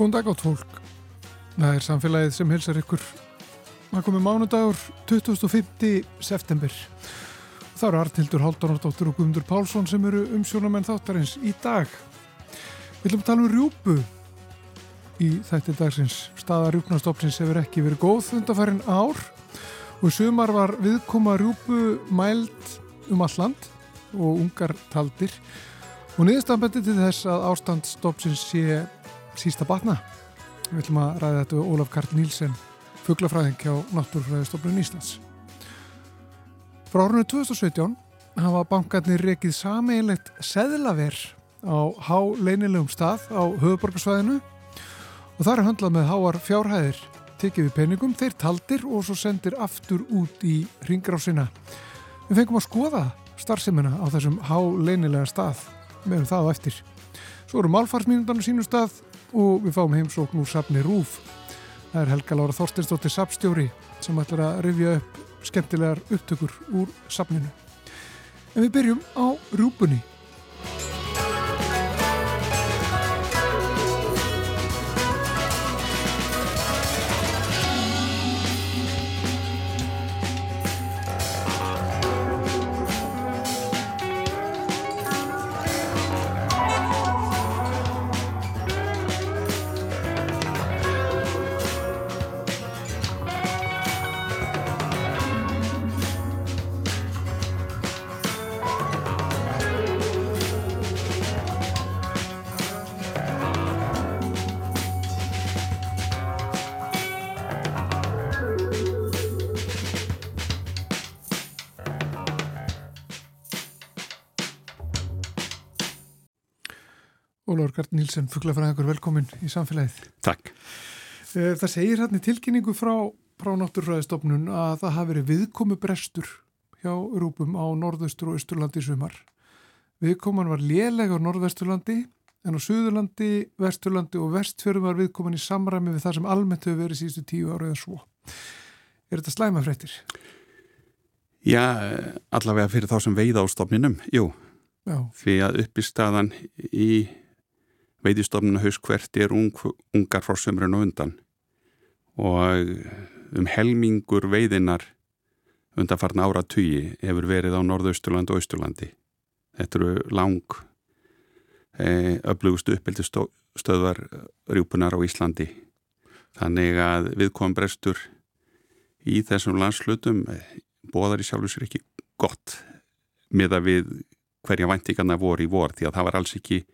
Góðan dag átt fólk. Það er samfélagið sem hilsar ykkur. Það komi mánudagur 25. september. Það eru Artildur Haldunardóttur og Guðmundur Pálsson sem eru umsjónamenn þáttarins í dag. Við viljum tala um rjúpu í þætti dagsins. Staða rjúpnastofnsins hefur ekki verið góð undarfærin ár og sumar var viðkoma rjúpu mæld um all land og ungar taldir og niðurstafnbendi til þess að ástand stofnsins sé sísta batna. Við ætlum að ræða þetta við Ólaf Karl Nílsen, fugglafræðing hjá Náttúrfræðistofnun Íslands. Frá árunni 2017 hafa bankarnir rekið sameigilegt seðlaver á háleynilegum stað á höfuborgarsvæðinu og það er handlað með háar fjárhæðir tekið við peningum, þeir taldir og svo sendir aftur út í ringrásina. Við fengum að skoða starfseminna á þessum háleynilega stað meðum það á eftir. Svo eru málfarsmínundan á sínum stað og við fáum heimsókn úr safni Rúf. Það er Helga Lára Þorstinsdóttir safstjóri sem ætlar að rifja upp skemmtilegar upptökur úr safninu. En við byrjum á rúpunni. Ólafur Gart Nílsen, fugglafræðingur, velkomin í samfélagið. Takk. Eh, það segir hérna tilkynningu frá, frá Náttúrfræðistofnun að það hafi verið viðkomu brestur hjá rúpum á norðaustur og austurlandi sumar. Viðkoman var lélega á norðvesturlandi en á suðurlandi, vesturlandi og vestfjörðum var viðkoman í samræmi við það sem almennt hefur verið síðustu tíu ára eða svo. Er þetta slæma fréttir? Já, allavega fyrir þá sem veiða á stofninum, jú. Já. Því að upp í staðan í veiðistofnuna hauskvert er ung, ungar frá sömurinn og undan og um helmingur veiðinar undanfarn ára tugi hefur verið á norðausturlandi og austurlandi. Þetta eru lang e, öflugust uppbyldi stöðvar rjúpunar á Íslandi. Þannig að viðkomum brestur í þessum landslutum bóðar í sjálfur sér ekki gott með að við hverja væntingarna voru í vor því að það var alls ekki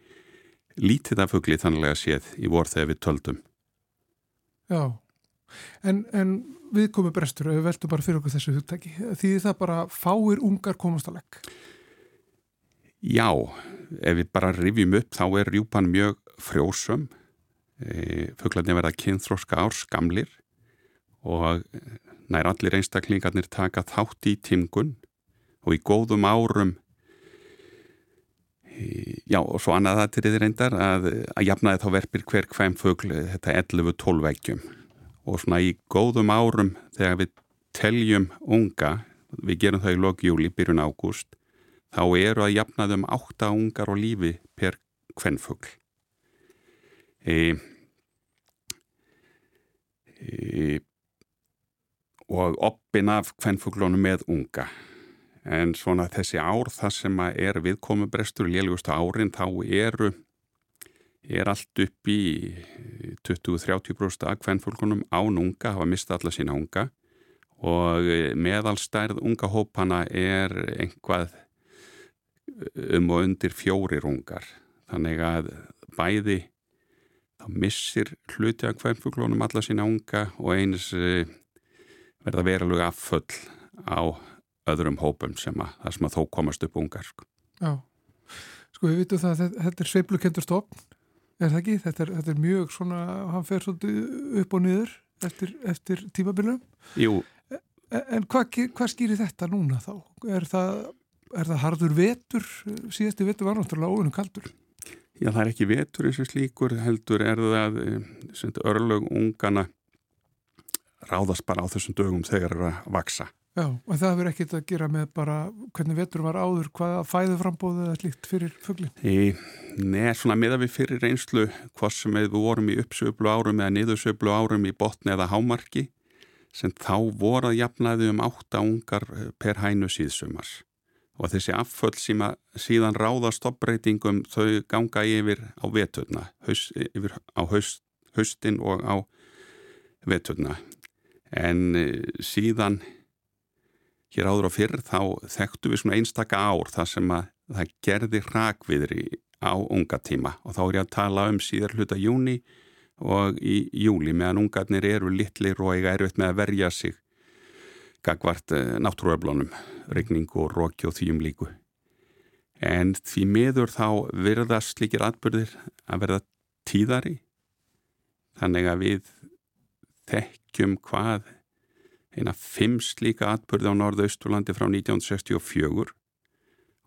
lítið af fugli þannlega séð í vor þegar við töldum. Já, en, en við komum brestur og við veltum bara fyrir okkur þessu hugtæki. Því það bara fáir ungar komast að legg. Já, ef við bara rifjum upp þá er rjúpan mjög frjósum. E, Fuglarnir verða kynþróska árs gamlir og nær allir einstaklingarnir taka þátt í timgun og í góðum árum Já og svo annað það til þið reyndar að, að jafnaði þá verpir hver hvaim fögl þetta 11-12 vekkjum og svona í góðum árum þegar við teljum unga, við gerum það í logjúli, byrjun ágúst, þá eru að jafnaði um 8 ungar á lífi per hvenn fögl. E, e, og oppin af hvenn föglunum með unga en svona þessi ár það sem er viðkomubrestur lélugustu árin þá eru er allt upp í 20-30% af hvernfólkunum án unga hafa mistað alla sína unga. Og meðalstærð unga hópana er einhvað um og undir fjórir ungar. Þannig að bæði þá missir hluti af hvernfólkunum alla sína unga og eins verða verulega afföll á öðrum hópum sem að það sem að þó komast upp ungar sko. Já, sko við vitum það að þetta, er sveiplukendur stofn er það ekki? Þetta er, þetta er mjög svona, hann fer svolítið upp og niður eftir, eftir tímabilum Jú En hvað hva skýrir þetta núna þá? Er það, er það hardur vetur? Síðasti vetur var náttúrulega óvinnum kaldur Já, það er ekki vetur eins og slíkur heldur er það sem örlög ungana ráðast bara á þessum dögum þegar það er að vaksa Já, og það hefur ekkert að gera með bara hvernig vetur var áður, hvaða fæðu frambóðu eða líkt fyrir fugglin? Nei, svona meða við fyrir reynslu hvort sem við vorum í uppsöflu árum eða niðursöflu árum í botni eða hámarki sem þá voru að jafnaði um átta ungar per hænu síðsumars og þessi afföll sem síðan ráða stoppbreytingum þau ganga yfir á veturna, haus, yfir á haust, haustin og á veturna en eh, síðan hér áður á fyrr þá þekktu við svona einstaka ár þar sem að það gerði rakviðri á unga tíma og þá er ég að tala um síðar hluta júni og í júli meðan ungarnir eru litlir og eiga erfitt með að verja sig gagvart eh, náttúruöflunum, regning og róki og þýjum líku. En því miður þá verðast líkir atbyrðir að verða tíðari þannig að við þekkjum hvað eina fimm slíka atbyrði á Norðausturlandi frá 1964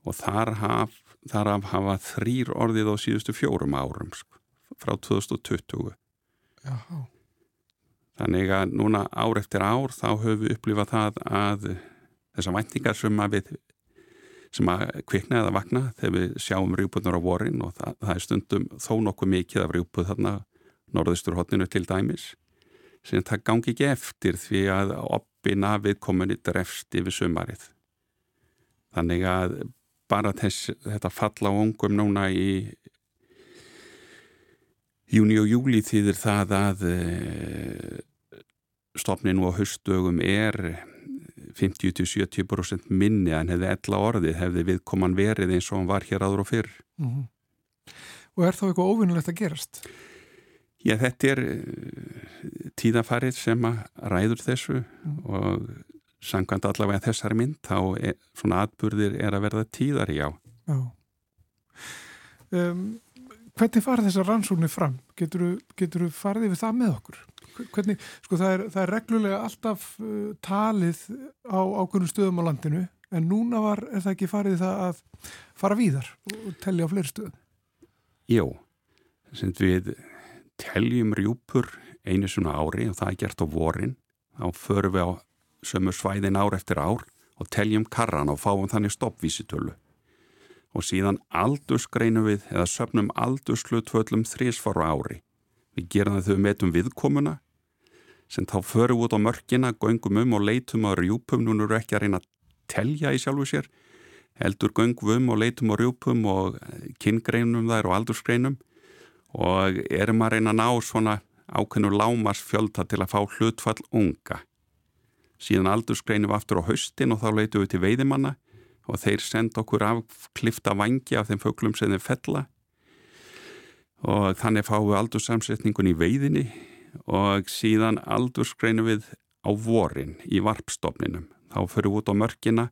og þar, haf, þar af hafa þrýr orðið á síðustu fjórum árum sko, frá 2020. Já. Þannig að núna ár eftir ár þá höfum við upplifað það að þessar væntingar sem að við sem að kvikna eða vakna þegar við sjáum rjúpunar á vorin og það, það er stundum þó nokkuð mikið af rjúpuð þarna norðusturhóttinu til dæmis sem það gangi ekki eftir því að oppina við komunni drefst yfir sumarið. Þannig að bara þess, þetta falla á ungum núna í júni og júli þýðir það að eh, stopninu á höstdögum er 50-70% minni en hefði ella orðið, hefði viðkoman verið eins og hann var hér áður og fyrr. Mm -hmm. Og er þá eitthvað óvinnulegt að gerast? Já, þetta er tíðafarið sem að ræður þessu mm. og sangkvæmt allavega þessari mynd, þá er, svona atbyrðir er að verða tíðar, já. Já. Um, hvernig fara þessar rannsóknir fram? Getur þú farið yfir það með okkur? hvernig, sko það er, það er reglulega alltaf uh, talið á ákveðnum stöðum á landinu en núna var, er það ekki farið það að fara víðar og tellja á fleiri stöðum? Jó, sem við teljum rjúpur einu svona ári og það er gert á vorin. Þá förum við á sömur svæðin ár eftir ár og teljum karran og fáum þannig stoppvísitölu. Og síðan aldursgreinum við eða söpnum aldurslutvöllum þrísfáru ári. Við gerum það þau metum viðkomuna sem þá förum út á mörkina, göngum um og leitum á rjúpum, nú eru ekki að reyna að telja í sjálfu sér, heldur göngum um og leitum á rjúpum og kynngreinum þær og aldursgreinum. Og erum að reyna að ná svona ákveðnu lámars fjölda til að fá hlutfall unga. Síðan aldursgreinum aftur á haustin og þá leitum við til veiðimanna og þeir senda okkur af klifta vangi af þeim föglum sem þeir fella og þannig fáum við aldursamsetningun í veiðinni og síðan aldursgreinu við á vorin í varpstofninum. Þá fyrir við út á mörkina,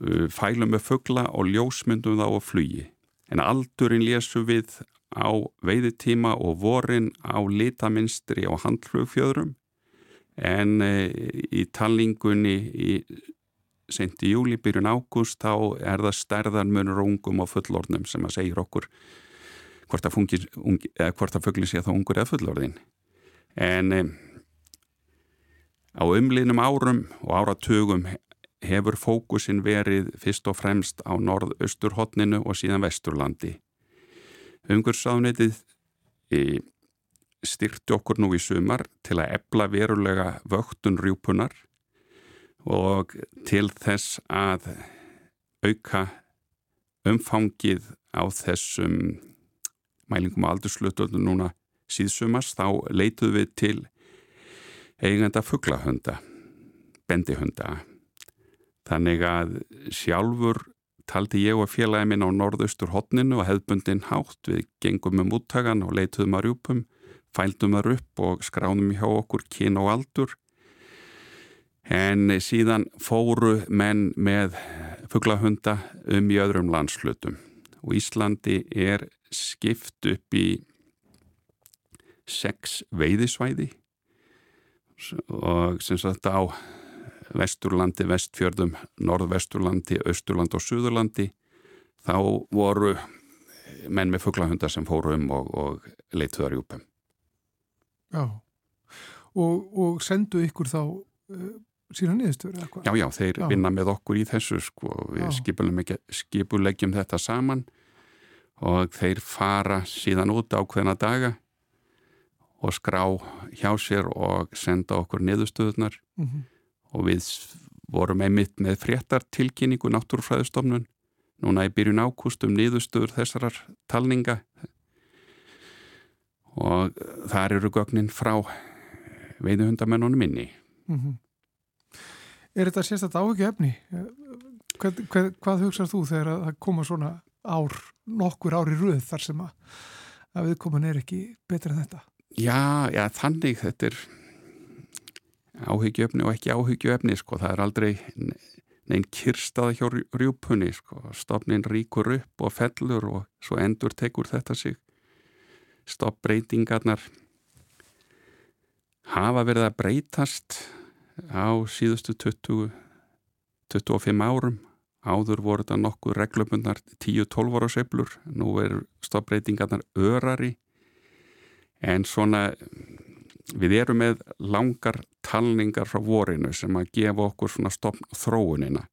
uh, fælum við fuggla og ljósmyndum þá á flugi. En aldurinn lésum við á veiðitíma og vorin á litaminstri á handflugfjöðrum en uh, í talningunni í senti júli, byrjun ágúst þá er það stærðan munur ungum og fullornum sem að segja okkur hvort að fuggli sé þá ungur eða fullorðin en um, á umliðnum árum og áratugum hefur fókusin verið fyrst og fremst á norð-austurhotninu og síðan vesturlandi. Umhverfsáðnitið styrti okkur nú í sumar til að ebla verulega vöktun rjúpunar og til þess að auka umfangið á þessum mælingum aldurslutöldum núna síðsumars þá leituð við til eigenda fugglahönda, bendihönda. Þannig að sjálfur taldi ég og félagi minn á norðaustur hotninu og hefðbundin hátt við gengum um úttagan og leituðum að rjúpum, fældum að upp og skránum hjá okkur kyn og aldur. En síðan fóru menn með fugglahönda um í öðrum landslutum og Íslandi er skipt upp í sex veiðisvæði og sem sagt á Vesturlandi, Vestfjörðum, Norðvesturlandi, Östurland og Suðurlandi þá voru menn með fugglahundar sem fóru um og, og leituðar í upphum. Já, og, og sendu ykkur þá uh, sína hvað? Já, já, þeir já. vinna með okkur í þessu sko, við skipulegjum þetta saman og þeir fara síðan út á hvena daga og skrá hjá sér og senda okkur niðurstöðunar mm -hmm. Og við vorum einmitt með fréttartilkynningu náttúrufræðistofnun núna í byrjun ákustum niðurstöður þessarar talninga og þar eru gögnin frá veiðuhundamennunum minni mm -hmm. Er þetta sérstaklega áhugju efni? Hvað, hvað, hvað hugsað þú þegar það koma svona ár, nokkur ári röð þar sem að, að viðkoman er ekki betra en þetta? Já, já, þannig þetta er áhugju efni og ekki áhugju efni, sko, það er aldrei neinn kirstaða hjá rjúpunni, sko, stopnin ríkur upp og fellur og svo endur tekur þetta sig. Stoppbreytingarnar hafa verið að breytast á síðustu 20, 25 árum. Áður voru þetta nokkuð reglumundar 10-12 ára seiflur nú er stoppbreytingarnar örari. En svona við erum með langar talningar frá vorinu sem að gefa okkur svona stopp þróunina.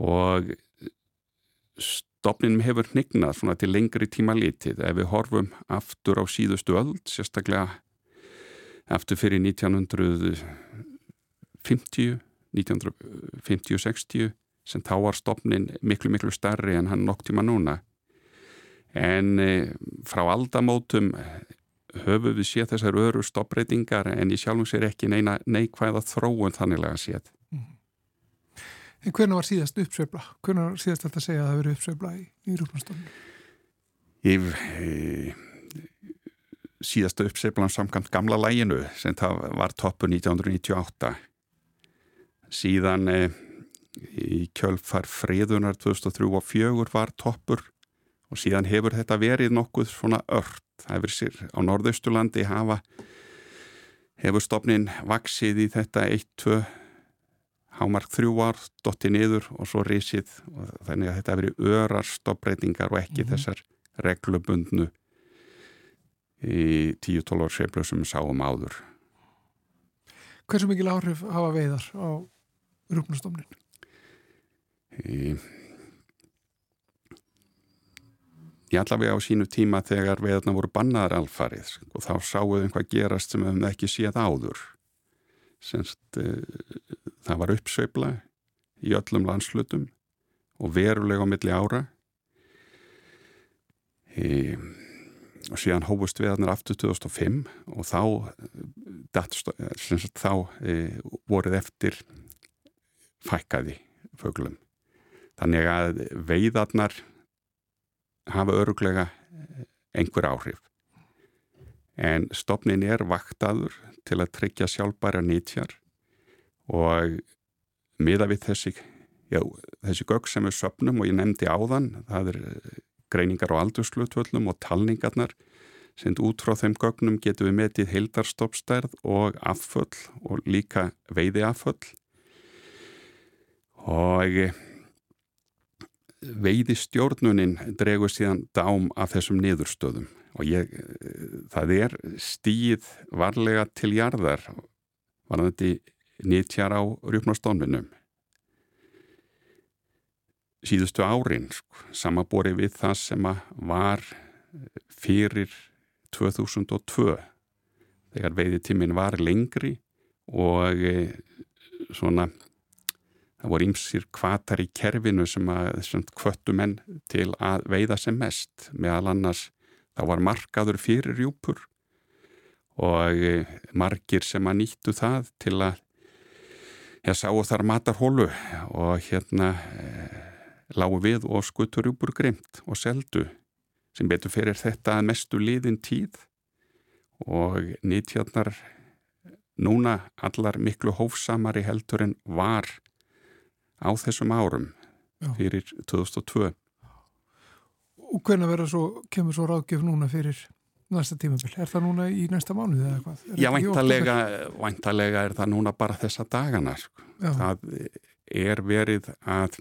Og stopninum hefur hnignað svona til lengri tíma litið. Ef við horfum aftur á síðustu öll sérstaklega aftur fyrir 1900 1950, 1950-60 sem þá var stopnin miklu miklu starri en hann nokk tíma núna. En e, frá aldamótum höfu við séð þessar öru stoppreitingar en ég sjálfum sér ekki neina neikvæða þróun þanniglega séð mm. En hvernig var síðast uppsveifla? Hvernig var síðast þetta að segja að það veri uppsveifla í, í rúpnastofnum? Ég e, síðasta uppsveiflan samkvæmt gamla læginu sem það var toppu 1998 síðan e, í kjölfar friðunar 2003 og 2004 var toppur og síðan hefur þetta verið nokkuð svona ört. Það hefur sér á norðaustulandi hafa hefur stopnin vaksið í þetta 1-2 hámark þrjú ár, dotti niður og svo risið og þannig að þetta hefur verið örar stoppbreytingar og ekki mm -hmm. þessar reglubundnu í 10-12 ár seflu sem við sáum áður. Hversu mikil áhrif hafa veiðar á rúknastofnin? Ég allavega á sínu tíma þegar veðarna voru bannaðar alfarið og sko, þá sáuðum hvað gerast sem við hefum ekki séð áður. Senst, e, það var uppsveifla í öllum landslutum og verulega á milli ára. E, og síðan hófust veðarnar aftur 2005 og þá, dat, senst, þá e, voruð eftir fækkaði föglum. Þannig að veiðarnar hafa öruglega einhver áhrif. En stopnin er vaktaður til að tryggja sjálfbæra nýtjar og miða við þessi, já, þessi gögg sem við söpnum og ég nefndi áðan, það er greiningar á aldurslutvöllum og talningarnar sem út frá þeim gögnum getum við metið heildarstoppstærð og afföll og líka veiði afföll og veiði stjórnunin dregur síðan dám af þessum niðurstöðum. Og ég, það er stíð varlega til jarðar varðandi nýttjar á rjúpnastónminum síðustu árin sko, samabori við það sem var fyrir 2002 þegar veiði tímin var lengri og eh, svona það voru ymsir kvatar í kerfinu sem að kvöttu menn til að veiða sem mest. Meðal annars það var markaður fyrir rjúpur og e, margir sem að nýttu það til að ég sá þar matarhólu og hérna e, lágu við og skutur rjúpur grimt og seldu sem betur fyrir þetta að mestu liðin tíð. Og nýttjarnar núna allar miklu hófsamari heldur en var á þessum árum Já. fyrir 2002 Og hvernig verður svo, kemur svo ráðgjöf núna fyrir næsta tímabill? Er það núna í næsta mánuði eða hvað? Er Já, væntalega, væntalega er það núna bara þessa dagana sko. það er verið að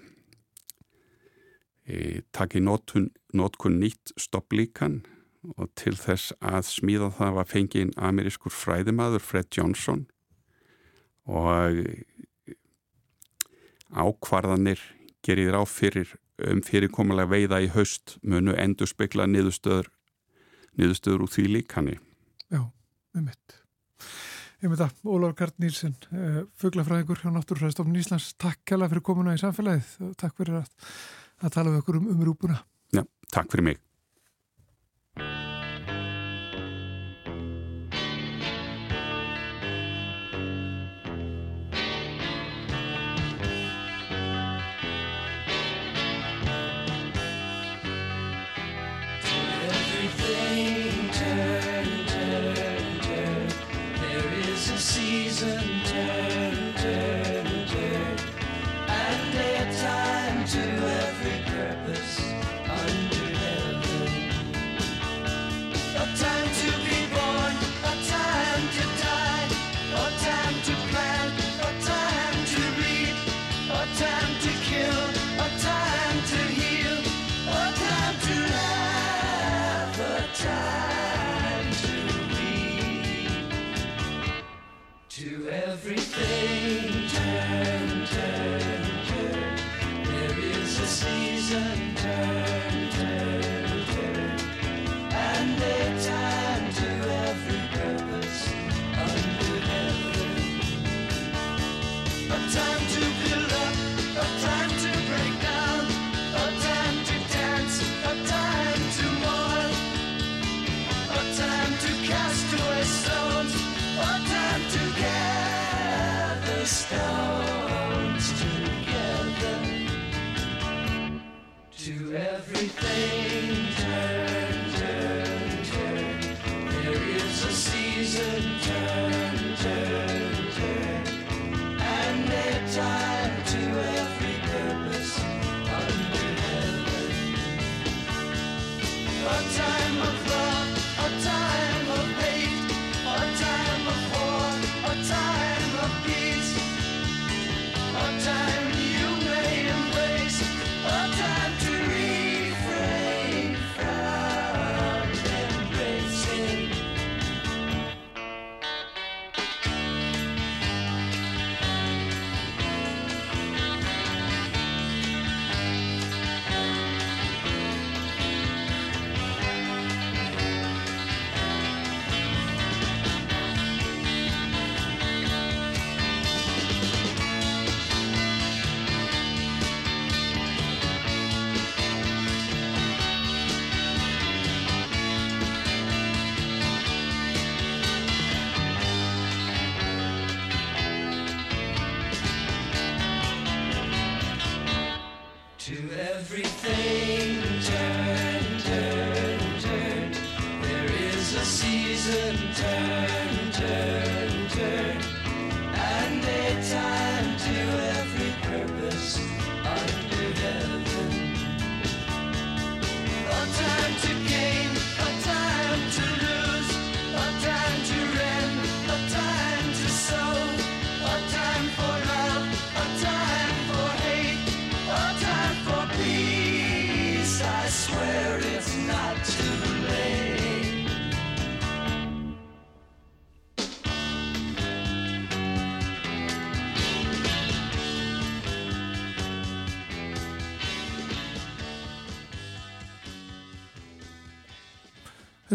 e, taki nótkun nýtt stopplíkan og til þess að smíða það var fengið amerískur fræðimaður Fred Johnson og ákvarðanir gerir á fyrir um fyrirkomulega veiða í haust munu endur spekla niðurstöður niðurstöður úr því líkani. Já, með mitt. Ég með það, Ólaf Gard Nílsson, eh, fugglafræðingur hjá Náttúrfræðistofnun Íslands. Takk kæla fyrir komuna í samfélagið og takk fyrir að, að tala við okkur um, um rúpuna. Já, takk fyrir mig.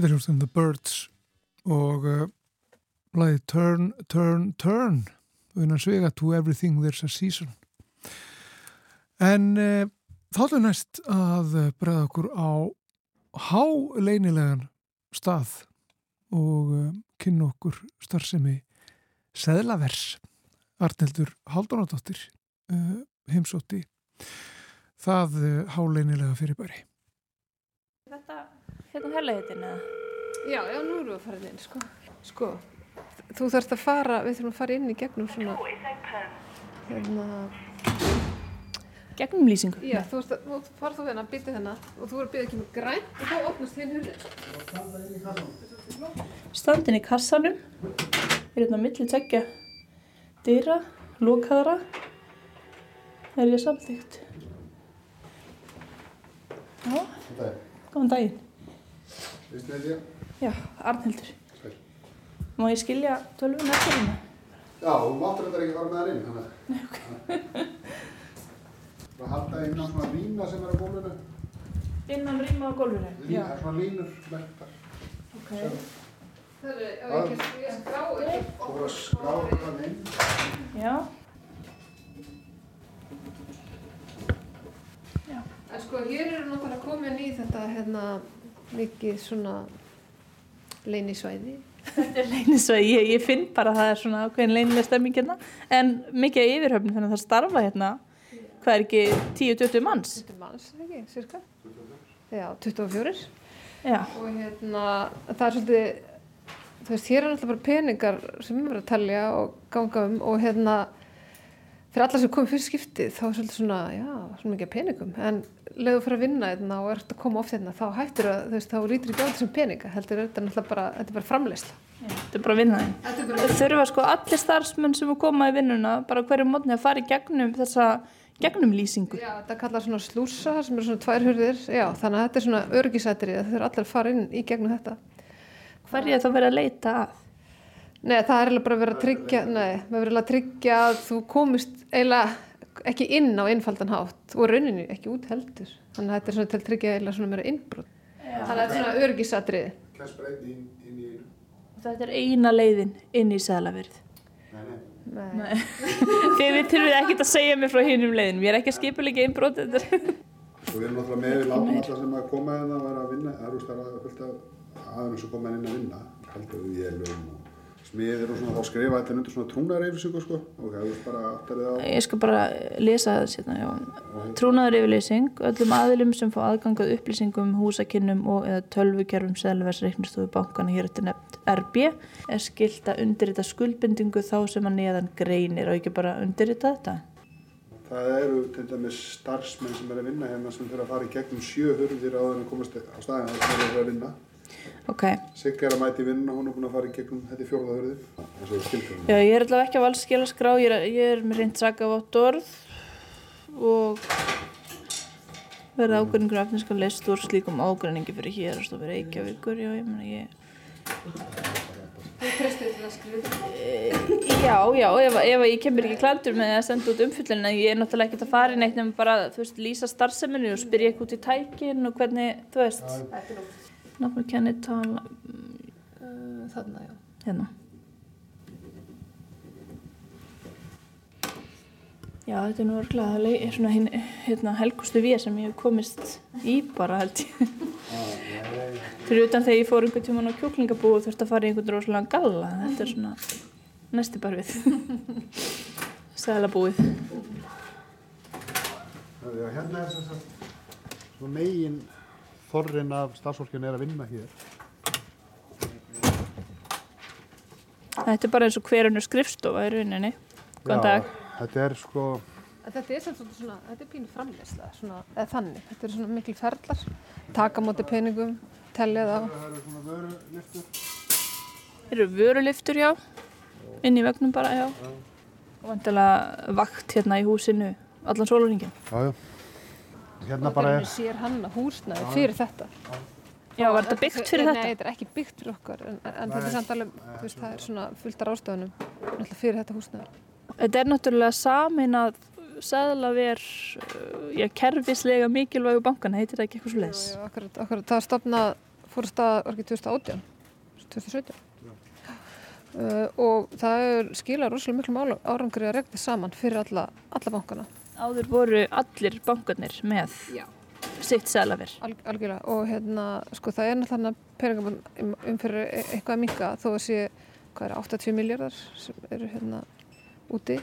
Þetta hljómsnum The Birds og uh, lagið Turn, Turn, Turn unan svega To Everything There's a Season. En uh, þá er næst að uh, bregða okkur á háleinilegan stað og uh, kynna okkur starfsemi Seðlavers. Arneldur Haldunadóttir uh, heimsótti það uh, háleinilega fyrirbæri. Þetta hérna herleitin eða? Já, já, nú erum við að fara inn, sko. Sko, þú þarfst að fara, við þurfum að fara inn í gegnum svona, hérna, Gegnum lýsingu? já, þú veist að, þú farð þú hérna, býtið hérna og þú verður að býða ekki með grænt og þá opnast hinn hurðin. Standin í kassanum er hérna milli tveggja dyra, lokaðara er ég samþygt Já, góðan daginn Því? Já, Arnhildur Sæl. Má ég skilja tölvun eftir hérna? Já, þú máttur þetta ekki fara með það inn, þannig að Það halda innan svona lína sem er á gólfinu. Innan rýma á gólfinu. Lína, það er svona línur merktar. Ok. Það er, ef ég ekki ég skrá ekki. Svo voru að skráta þann inn. Já. En sko, hér eru náttúrulega komin í þetta hérna mikið svona leynisvæði. Þetta er leynisvæði, ég, ég finn bara að það er svona ákveðin leynileg stemming hérna. En mikið af yfirhöfnum þannig að það starfa hérna, hvað er ekki 10-20 manns? 20 manns, ekki, cirka? Já, 24. Já. Og hérna, það er svolítið, þú veist, hér er náttúrulega bara peningar sem við verðum að talja og ganga um og hérna, fyrir alla sem komið fyrir skiptið, þá er svolítið svona, já, svona mikið peningum. En leiðu fyrir að vinna hérna og ert að koma oft hérna, þá hættir að, þú veist, þá lítur ekki á þessum peninga. Heldur þetta náttúrulega bara, þetta er bara framleysla. Þetta er bara Það þurfa sko allir starfsmenn sem koma í vinnuna bara hverju mótni að fara í gegnum þessa gegnum lýsingu. já, þetta kallar svona slúsa sem eru svona tvær hurðir, já, þannig að þetta er svona örgisætri að þau eru allir að fara inn í gegnum þetta. Hverju er þá verið að leita að? Nei, það er eiginlega bara verið að tryggja, nei, við verðum að tryggja að þú komist eiginlega ekki inn á einfaldan hátt og rauninni ekki út heldur. Þannig að þetta er svona til að tryggja eiginlega svona meira innbrot. Þannig að þetta er svona örgisatriði. Í. Þetta er eina leiðin inn í sælaverð. Nei, nei. Nei. Þið við þurfið ekkert að segja mér frá hinnum leiðinum. Ég er ekki að skipa líka innbrot. Þetta. Og við erum náttúrulega með við látum alla sem að koma hérna að vera að vinna. Það er úrst að fullt af aðeins sem koma inn að vinna. Heldur við og smiðir og svona. Þá skrifa þetta undir svona trúnareyfisíku sko. Og það er bara aftarið á. Ég skal bara lesa það sérna, yfirleysing, öllum aðilum sem fá aðgangað upplýsingum, húsakinnum og eða tölvukerfum selversreiknistofu bankana hér eftir nefnt RB er skilt að undirrita skuldbindingu þá sem að neðan greinir og ekki bara undirrita þetta. Það eru til dæmis starfsmenn sem er að vinna hérna sem fyrir að fara í gegnum sjö hurðir áður en að komast á staðin þar sem þeir eru að vinna. Ok, Sigga er að mæti vinnuna, hún er búin að fara í gegnum þetta já ég er allavega ekki að valskila skrá, ég er, ég er með reynd sakavott orð og verða ágreiningur efniska list úr slíkum ágreiningi fyrir hér og stofið Reykjavíkur, já ég meina ég Þú treystir til að skrifa. Já, já, ef, ef ég kemur ekki klandur með að senda út umfyllin en ég er náttúrulega ekkert að fara í neitt nema bara, þú veist, lýsa starfseminu og spyrja eitthvað út í tækin og hvernig, þú veist, náttúrulega kenni tala, Uh, þarna, já. hérna. Já, þetta er nú örglega svona hinn, hérna, helgustu við sem ég hef komist í bara held ég. Fyrir utan þegar ég fór einhvern tímann á kjúklingabú og þurfti að fara í einhvern rosalega galla, þetta er svona næsti bara við. Sæðalabúið. Já, hérna er þess að svo megin þorrin af starfsfólkinu er að vinna hér. Þetta er bara eins og hverjunu skrifstofa í rauninni. Góðan dag. Þetta er sko, Þetta er sem svona, þetta er pínu framleysla, svona, eða þannig. Þetta er svona miklu ferlar, taka á móti peningum, tellja þá. það eru svona vöruliftur. Þeir eru vöruliftur, já. Inn í vegnum bara, já. Og vantilega vakt hérna í húsinu allan sólaringin. Já, já. Hérna Og bara þetta er, er sér hanna húsnæði fyrir þetta. Já, var þetta byggt fyrir Nei, þetta? þetta er ekki byggt fyrir okkar, en, en þetta er samt alveg, þú veist, það er svona fullt af ráðstöðunum, náttúrulega fyrir þetta húsnæði. Þetta er náttúrulega samin að seðlaver, uh, já, kerfislega mikilvægu bankana, heitir það ekki eitthvað svo leis? Jú, jú, Akkurat, akkurat, það stopnað, fór að orðið 2018, 2017. Uh, og það er skilað rosalega miklu árangri að regna saman fyrir alla, alla bankana. Áður voru allir bankarnir með Já. sitt seðlaver. Al, algjörlega og hérna, sko það er náttúrulega peningum um, um eitthvað að minka þó að sé, hvað er 80 miljardar sem eru hérna úti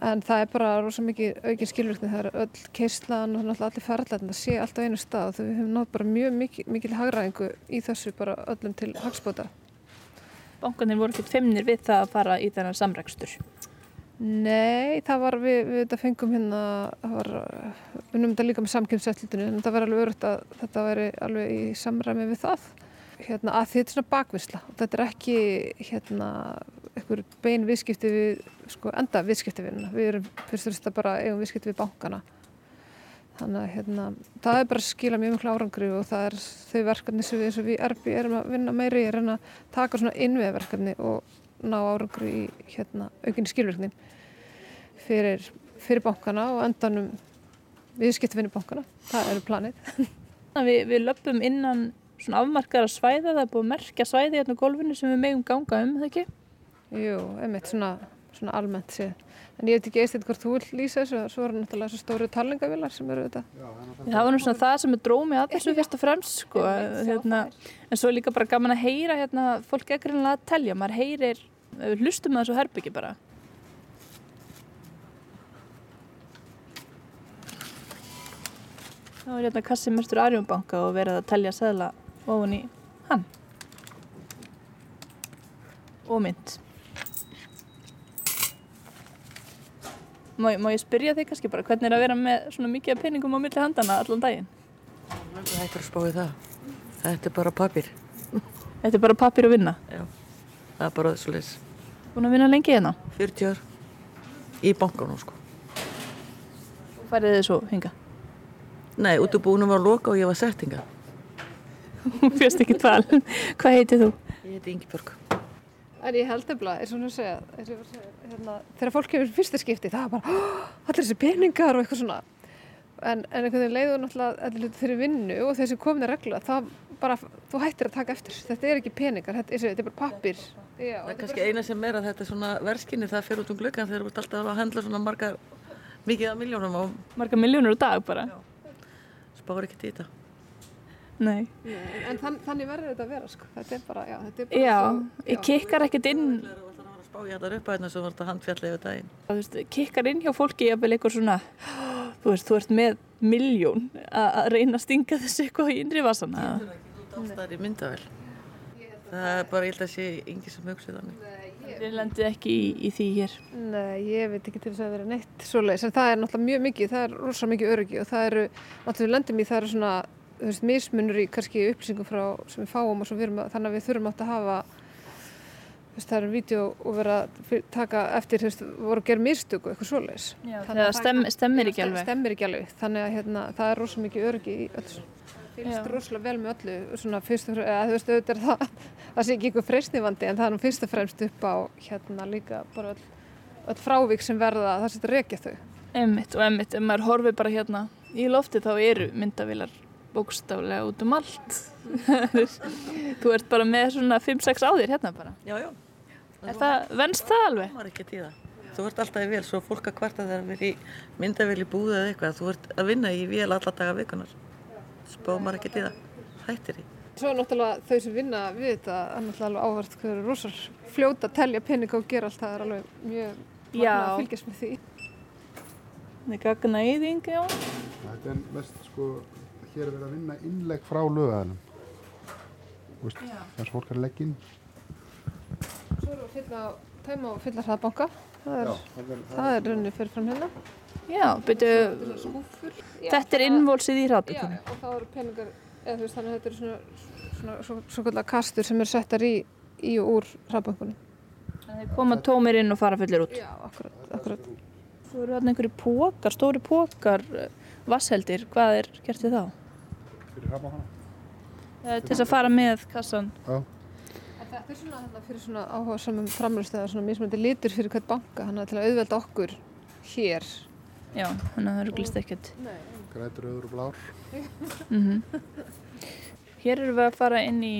en það er bara rosa mikið aukin skilvirkni, það er öll keislan og náttúrulega allir ferðarlega, það sé alltaf einu stað og þau hefum nátt bara mjög mikil, mikil hagræðingu í þessu bara öllum til hagspóta. Bankarnir voru ekkert feimnir við það að fara í þennan samrækstur. Nei, það var við, við þetta fengum hérna, það var, við nefnum þetta líka með samkynnsætlutinu, en það var alveg örugt að þetta væri alveg í samræmi við það. Hérna, að þetta er svona bakvisla og þetta er ekki hérna einhver bein viðskipti við, sko, enda viðskipti við hérna. Við erum fyrst og fyrst bara eigum viðskipti við bankana. Þannig að hérna, það er bara að skila mjög miklu árangri og það er þau verkefni sem við eins og við erbi erum að vinna meiri, er að taka svona innviðverkefni og ná árangri í hérna, aukinni skilvirkni fyrir, fyrir bankana og endanum viðskiptvinni bankana, það eru planið. Við, við löpum innan svona afmarkaðara svæða, það er búið að merkja svæði hérna á golfinu sem við megum ganga um, það ekki? Jú, einmitt svona, svona almennt séð. En ég veit ekki eist eitthvað hvort þú vil lýsa þessu, svo eru náttúrulega þessu stóru talningavilar sem eru þetta. Það var nú svona það sem er drómið að þessu fyrst og fremst, sko, hérna, en svo er líka bara gaman að heyra, hérna, fólk er greinlega að telja, maður heyrir, við hlustum að þessu herbyggi bara. Það var hérna kassi mestur Arjónbanka og verið að telja seðla ofan í hann. Og mynd. Má, má ég spyrja þig kannski bara, hvernig er að vera með svona mikið peningum á milli handana allan daginn? Það er hættur að spá í það. Þetta er bara papir. Þetta er bara pappir að vinna. Já, það er bara þessu leys. Búin að vinna lengi hérna. 40 ár í bankanum sko. Þú færið þið svo hinga. Nei, útubúinum var að loka og ég var settinga. Hún fyrst ekki tval. Hvað heitir þú? Ég heiti Ingibjörg. En ég held efla, eins og hún segja, eins og ég var að segja, hérna, þegar fólk kemur fyrsta skipti, það er bara, "Oh, allir þessi peningar og eitthvað svona. En, en einhvern veginn leiður náttúrulega allir hluti þeirri vinnu og þessi komin að regla, það bara, þú hættir að taka eftir. Þetta er ekki peningar, þetta, er- þetta er bara pappir. Já, Það er kannski eina sem er að þetta er svona verskinni, það fer út um gluggan þegar þú ert alltaf að handla svona margar, mikið af miljónum og Marga miljónur á dag bara. spáir ekkert í þetta. Nei. En þann, þannig verður þetta að vera, sko. Þetta er bara, já, þetta er bara Já, svo- ég kikkar ekkert inn, Það alltaf að fara að spá í þetta upp að sem var þetta handfjalli yfir daginn. þú veist, kikkar inn hjá fólki jafnvel eitthvað svona, þú veist, þú ert með miljón að reyna að stinga þessu eitthvað í innri vasana. Það er í myndavel. Það er bara, ég held að sé yngi sem hugsi þannig. Þið lendið ekki í, í því hér. Nei, ég veit ekki til þess að vera neitt svoleiðis, en það er náttúrulega mjög mikið, það er rosa mikið öryggi og það eru, náttúrulega við lendum í það eru svona, veist, mismunur í kannski upplýsingum frá sem við fáum og svo við erum að, þannig að við þurfum átt að hafa, veist, það eru vídeo og vera að taka eftir, þú veist, voru að gera mistöku, eitthvað svoleiðis. Já, það- stemm, stemmir ekki alveg. Stemmir ekki alveg, þannig að hérna, það er rosa mikið öryggi í öllu. Fylgst rosalega vel með öllu, svona fyrst og fremst, eða þú veist, auðvitað er það, það sé ekki ykkur freysnivandi en það er nú fyrst og fremst upp á hérna líka bara öll, öll frávik sem verða það setja rekja þau. Emmitt og emmitt, ef maður horfir bara hérna í lofti þá eru myndavilar bókstaflega út um allt. Þú ert bara með svona 5-6 á þér hérna bara. Já, já. Er það, venst það alveg? Það var ekkert í það. Þú ert alltaf í vél, svo fólk að kvarta þegar við í myndavél í búðu eða eitthvað. Þú ert að vinna í vél alla daga vikunar. Ekkert í það. Hættir í. Svo er náttúrulega þau sem vinna við þetta, það er náttúrulega alveg áhvert hvað eru rosal fljóta telja peninga og gera allt, það er alveg mjög Já. magnað að fylgjast með því. Það er gagna yðing, já. Þetta er mest sko, hér er verið að vinna innlegg frá lögaðanum. Þess fólk er að leggja inn. Svo erum við að fylla, tæma og fylla hraðbanka, það er, það er, er runni fyrir fram hérna. Já, byrju, þetta er innvolsið í Já, hraðbyggjum. og þá eru peningar, eða þú veist þannig að þetta eru svona, svona svo, svo kallar kastur sem eru settar í, í og úr hraðbankunum. Þeir koma tómir inn og fara fullir út. Já, akkurat, akkurat. Svo eru þarna einhverju pókar, stóri pókar, vassheldir. Hvað er gert við þá? Fyrir hraðbankana. Það er til þess að fara með kassan. Já, þetta er svona þarna fyrir svona áhuga samum framlöstu eða svona mismöndi litur fyrir hvert banka, hann er til að auðvelda okkur hér. Já, það ruglist ekkert. grætur, öður og blár. Mm Hér erum við að fara inn í,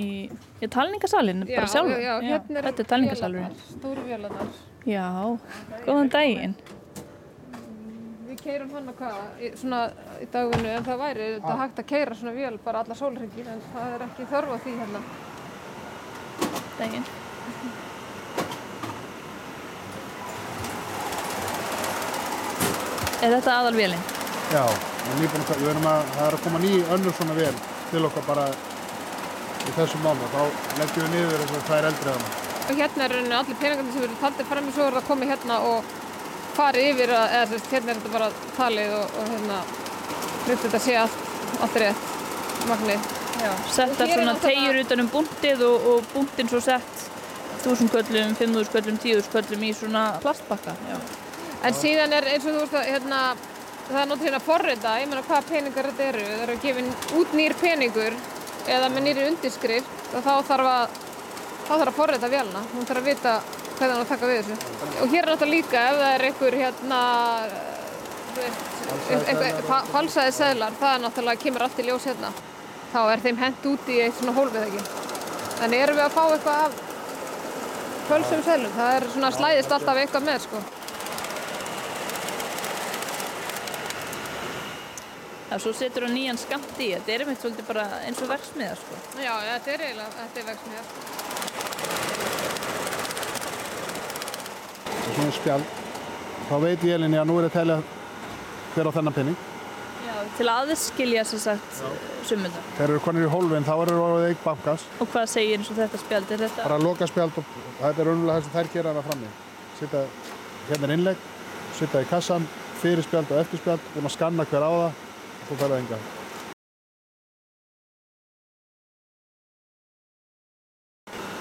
í talningasalinn, bara sjálfur. Já, já, hérna er Þetta er talningasalurinn. Stóru vélarnar. Já, góðan daginn. Við keirum hann að hvað, svona í dagvinnu, en það væri þetta hægt að keira svona vél bara alla sólringir, en það er ekki þörf á því hérna. Daginn. Er þetta aðalvélinn? Já, en nýbúin að, við erum að, það er að koma ný önnur svona vel til okkar bara í þessum mánu. Þá leggjum við niður þess að það er eldrið hana. Og hérna er rauninni allir peningandi sem eru taldir fram í svo er að koma hérna og fara yfir, að, eða sérst, hérna er þetta bara talið og, og hérna, hlut þetta sé allt, allt rétt, magnið. Já. Er svona tegjur utan um búntið og, og búntin svo sett þúsund köllum, fimmúðus köllum, tíðus köllum í svona plastbakka. Já. En síðan er eins og þú veist að hérna, það er náttúrulega að forrita, ég meina hvaða peningar þetta eru, það eru gefin út nýr peningur eða með nýri undirskrift og þá þarf að, þá þarf að forrita vélina, hún þarf að vita hvernig hann taka við þessu. Og hér er náttúrulega líka ef það er einhver hérna falsaði seðlar, það er náttúrulega kemur allt í ljós hérna. Þá er þeim hent út í eitt svona hólfið ekki. En erum við að fá eitthvað af fölsum seðlum? Það er svona slæðist alltaf eitthvað með, sko. Já, svo setur þú nýjan skamt í. Þetta er einmitt svolítið bara eins og verksmiða, sko. Já, þetta er eiginlega, þetta er verksmiðar. Svona spjald, þá veit vélinni að nú er að telja hver á þennan penning. Já, til að aðskilja sér sagt summundar. Þegar eru konir í hólfin þá eru orðið einn bankans. Og hvað segir eins og þetta spjald? Er þetta... Bara loka spjald og þetta er raunverulega það sem þær gera hana frammi. Sitta hérna er innlegg, sitta í kassan, fyrir spjald og eftir spjald, búin að skanna hver á það og þú færðu enga.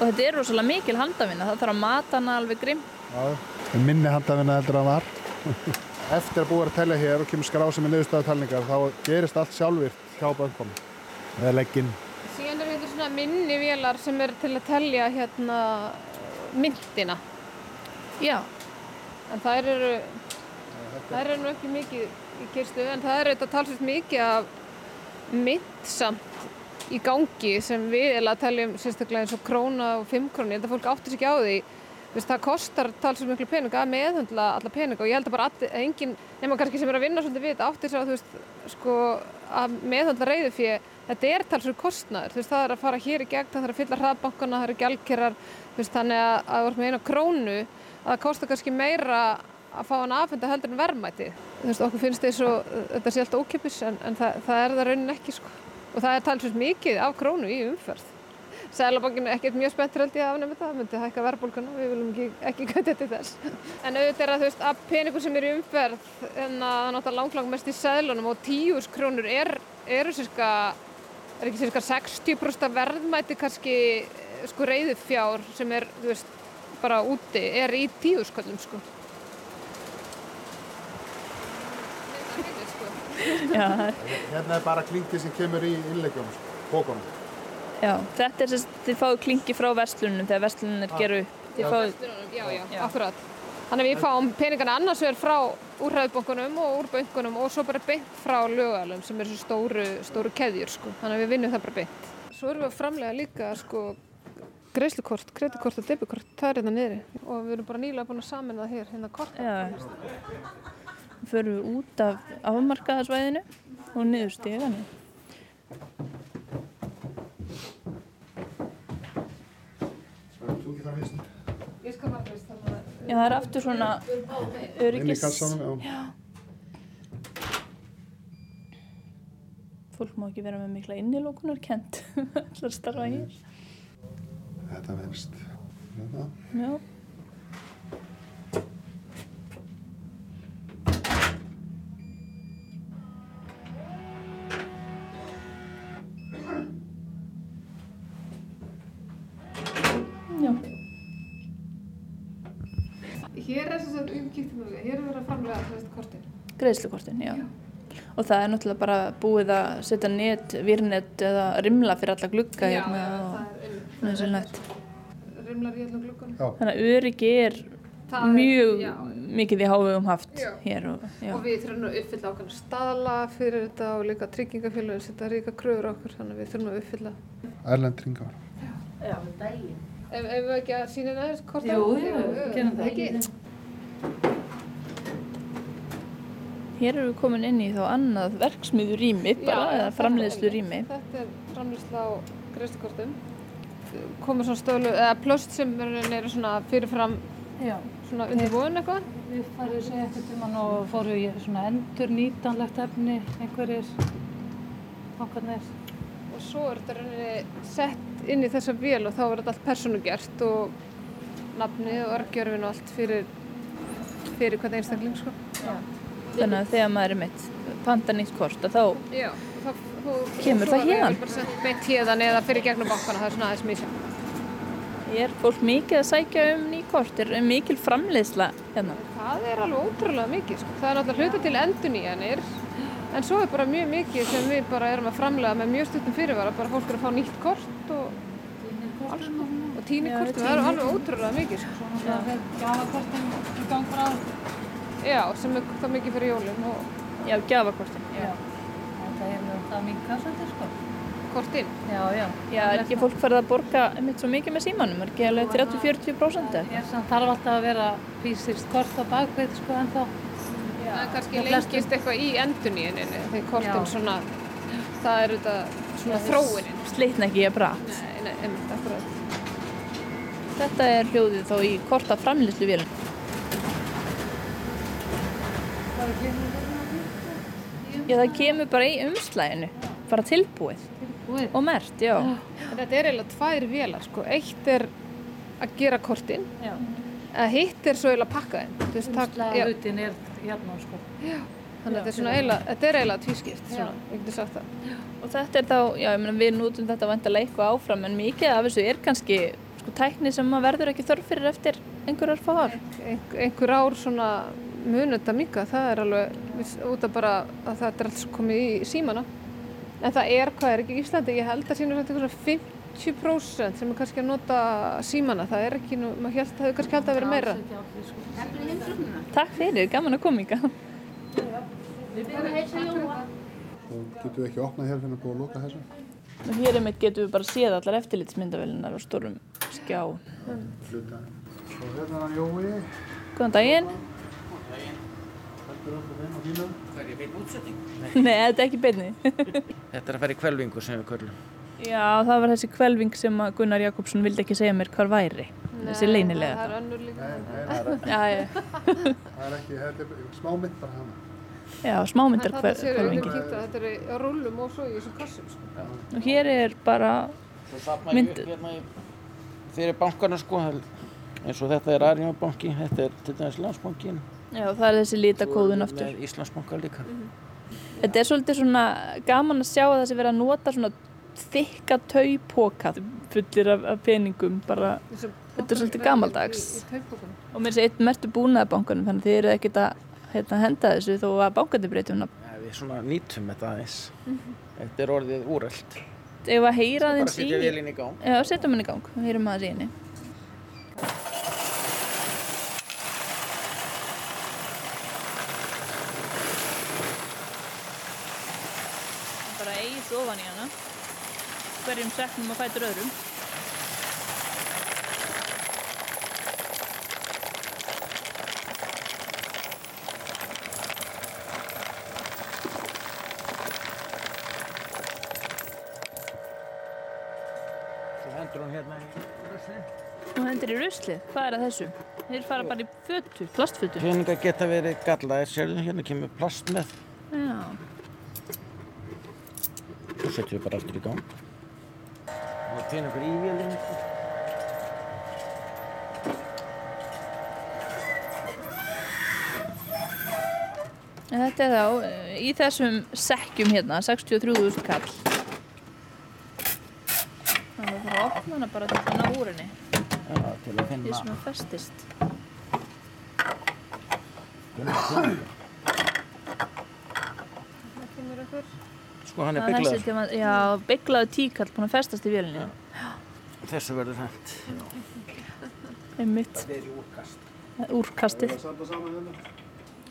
Og þetta er rosalega mikil handavinna. Það þarf að mata hana alveg grimm. Já, minni handafinna heldur en var. Eftir að búið að telja hér og kemur skrá sem er niðurstaða talningar þá gerist allt sjálfvirt hjá bönkum. Eða legginn. Síðan eru þetta svona minni vélar sem eru til að telja hérna myntina. Já, En þær eru, þær eru nú ekki mikið í kyrstu en það eru þetta talsveit mikið af mynd samt í gangi sem við eða teljum sérstaklega eins og króna og fimmkróni. Að fólk áttur sér ekki á því. Veist, það kostar talsveit miklu pening að meðhundla alla peninga og ég held að bara allir, engin, nema kannski sem er að vinna svolítið við þetta áttir á þú veist, sko, að meðhundla reyðu fyrir þetta er talsveit kostnaður. Þú veist, það er að fara hér í gegn, það er að fylla hraðbankana, það eru veist, þannig að að þú ert með eina krónu að það kostar kannski meira að fá hann aðfenda heldur en verðmæti. Okkur finnst að þetta sé alltaf ókipis en, en það, það er það raunin ekki sko. Og það er talsveit mikið af krónu í umferð. Sælabankin er ekkert mjög spenntur held ég að afnæmi það, það myndi hækka verðbólkuna, við viljum ekki, ekki gæti til þess. En auðvitað er að þú veist, að peningur sem er í umferð, en að það náttúrulega langlang mest í sæðlunum og tíus krónur er, eru sérska, er ekki sérska 60% af verðmæti kannski sko reyðu fjár sem er, þú veist, bara úti, er í tíusköllum sko. já, Hérna er bara klinkið sem kemur í innleggjum, bókunum. Já. Þetta er sérst, þið fáið klingi frá verslunum þegar verslunum geru upp. Þið fáið, Já, já, Já. akkurat. Þannig að við fáum peningana annars vegar frá úr hraðbönkunum og úr bönkunum og svo bara beint frá lögalum sem eru svo stóru, stóru keðjur sko. Þannig að við vinnum það bara beint. Svo erum við að framlega líka sko greiðslukort, kreditkort og debitkort, það er hérna niðri og við erum bara nýlega búin að samina það hér, hérna korta. já. Förum við út af afmarkaðarsvæðinu og niður steganu. Þú getur að fyrst. Ég skal bara veist þannig að Já, það er aftur svona öryggis... kassanum, já. Fólk má ekki vera með mikla innilókunar kent. Að starfa hér. Þetta verðist. Hérna. Já. Já. Greiðslukortin, já. Og það er náttúrulega bara búið að setja net, virnet eða rimla fyrir alla glugga hérna og það er nöðsynlegt. rimlar í öllum gluggunum. Já. Þannig að öryggi er Það er- mjög já. mikið í hávegum haft Já. hér og já. Og við þurfum að uppfylla ákveðna staðla fyrir þetta og líka tryggingafélagin setja ríka kröfur á okkur þannig að við þurfum að uppfylla. Erlend ringar. Ef, ef við ekki að sína næðist hvort Jú, jú, gerum það. Ekki. Hér erum við komin inn í þá annað verksmiðurými bara, Já, eða framleiðslu rými. Þetta er framlýsla á greiðslukortum. Komur svona stölu, eða plöst sem er eru svona fyrirfram Já, svona undir von eitthvað. við farið ekkert um hann og fóru í svona endur nýtanlegt efni, einhverjir bankarnir. Og svo er þetta rauninni sett inn í þessa vél og þá er þetta allt persónugert og nafnið og örgjörfin og allt fyrir, fyrir hvern einstakling sko. Þannig að þegar maður er meitt panta nýtt kort að þá Já, og það, og, Kemur það er sett beint hérðan eða fyrir gegnum bankana, það er svona aðeins mísjum. er fólk mikið að sækja um ný kort, er mikil framleiðsla hérna. Það er alveg ótrúlega mikið sko. Það er náttúrulega hluta til endurnýjanir en svo er bara mjög mikið sem við bara erum að framlega með mjög stuttum fyrirvara bara fólk er að fá nýtt kort og, alls, og tíni Já, kort það er alveg ótrúlega mikið sko. Svo náttúrulega þeir gjafakortin í gang frá Já, sem er það mikið fyrir jólinn og Já, gjafakortin. Já. Þetta hefur það minka svolítið sko. kortinn. Já, já. Já, er ekki fólk farið að borga einmitt svo mikið með símanum? Er ekki alveg 30-40% eða? Ég samt þarf alltaf að vera fysiskt kort á bakveit sko en þá. Það er kannski lengist eitthvað í endurníuninni þegar kortinn Já. svona, það er þetta svona þróunin. Slitna ekki ég bara. Nei, nei, einmitt, akkurat. Þetta er hljóðið þá í korta framlýslu vélum. Já, það kemur bara í umslæginu. Bara tilbúið Búið. og mert, já. En þetta er eiginlega tvær vélar, sko. Eitt er að gera kortinn, Já. eða hitt er svo eiginlega að pakka þeim. Já, hlutin er hérna sko. Þannig að þetta er svona eiginlega, þetta er eiginlega tvískipt, svona, ég geti sagt það. Og þetta er þá, já, ég meina við notum þetta vantilega eitthvað áfram en mikið af þessu er kannski sko tækni sem maður verður ekki þörf fyrir eftir einhverjar fá ár. Einhver, einhver ár svona munu þetta mika, það er alveg viss- út af bara að þetta er allt svo komið í símana. En það er, hvað er ekki í Íslandi, ég held að sínur þetta eitthvað svona 50% sem er kannski að nota símana, það er ekki, nú, maður held, það hefur kannski held að vera meira. Alls. Takk fyrir, gaman að koma ykkar. Og getum við ekki opnað hér fyrir að búið að loka þessu? Og hér einmitt getum við bara séð allar eftirlitsmyndavélinar á stórum skjá. Hérna er. Góðan daginn. Þetta er okkur þeim á fínu. Það er í bein útsetting. Nei, þetta er ekki beinni. Þetta er að fara í kvelvingu sem við köllum. Já, það var þessi kvelving sem að Gunnar Jakobsson vildi ekki segja mér hvar væri. Þessi Það leynilega. er önnur líka. Nei, nei, það er- já, það er ekki, þetta er smámynd bara hana. já við kvelvingi. kíkta, þetta er á rúllum og svo í þessum kassum, sko. Og hér er bara, Svo safna Mynd- ég upp hérna í, fyrir bankana sko, eins og þetta er Arjónbanki, þetta er til dæmis Landsbankin. Já, það er þessi litakóðun aftur. Með Íslandsbanka líka. Þetta er svolítið svona gaman að sjá að þessi verið að nota svona þykka taupóka fullir af, af peningum bara Þetta er svolítið gamaldags. Í, í taupbókunum. og mér sé einn mertu búnaðabankanum þannig að þið eru ekkert að hérna, henda þessu þó að bankandi breytum nafn. Ja, við svona nýtum þetta aðeins. Þetta er orðið úreld. Ef að heyra Bara aðeins í setja vélinn í gang. Já, setjum hann í gang, við heyrum aðeins í henni Bara eigið ofan í hana hverjum seknum að fætur öðrum Svo hendur hún hérna í ruslinn. og hendur í ruslið, hvað er að þessu? Þeir fara bara í fötu, plastfötu Peningar geta verið gallaðir, sérðu, hérna kemur plast með. Já, Svo setjum við bara aftur í gang. Og peningur í vélinn. en þetta er þá eh, í þessum sekkjum hérna 63.000 kall þannig að það þarf að opna hana bara til að ná úr henni Já, til að því finna. sem að festist Það kemur einhver. Sko, hann er bygglaður. já, bygglaðu tíkall búin að festast í vélinni. Þessu verður hent. einmitt, úrkastið. Hérna.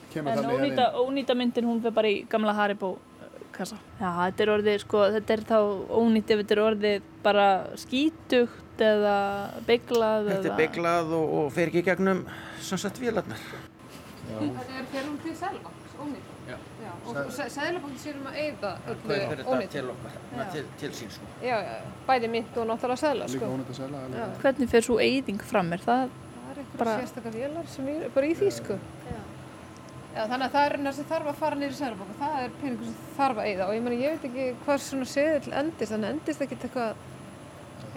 Kemur en ónýta, ónýta myndin hún fyrir bara í gamla Haribo uh, kassa. Já, þetta er orðið, sko, þetta er þá ónýtt ef þetta er orðið bara skítugt eða bygglað Þetta er bygglað og, og fer ekki gegnum sem sagt vélarnar. Þetta er fyrir hún til Sælabanks, ónýtt. Já. Já, og Sælabanks sér um að eyða Kaupir öllu þetta ónýtt. til okkar, na, til, til sín sko. Já, já, bæði mynd og náttúrulega Sæla, Líka sko. ónýtt að alveg. hvernig fer svo eyðing fram er það Það er eitthvað Bara- sérstakar vélar sem er bara í því, sko. Já, þannig að það er það sem þarf að fara niður í Sælabanka. Það er peningur sem þarf að eyða og ég meni, ég veit ekki hvað svona seðil endist, þannig endist ekkert eitthvað...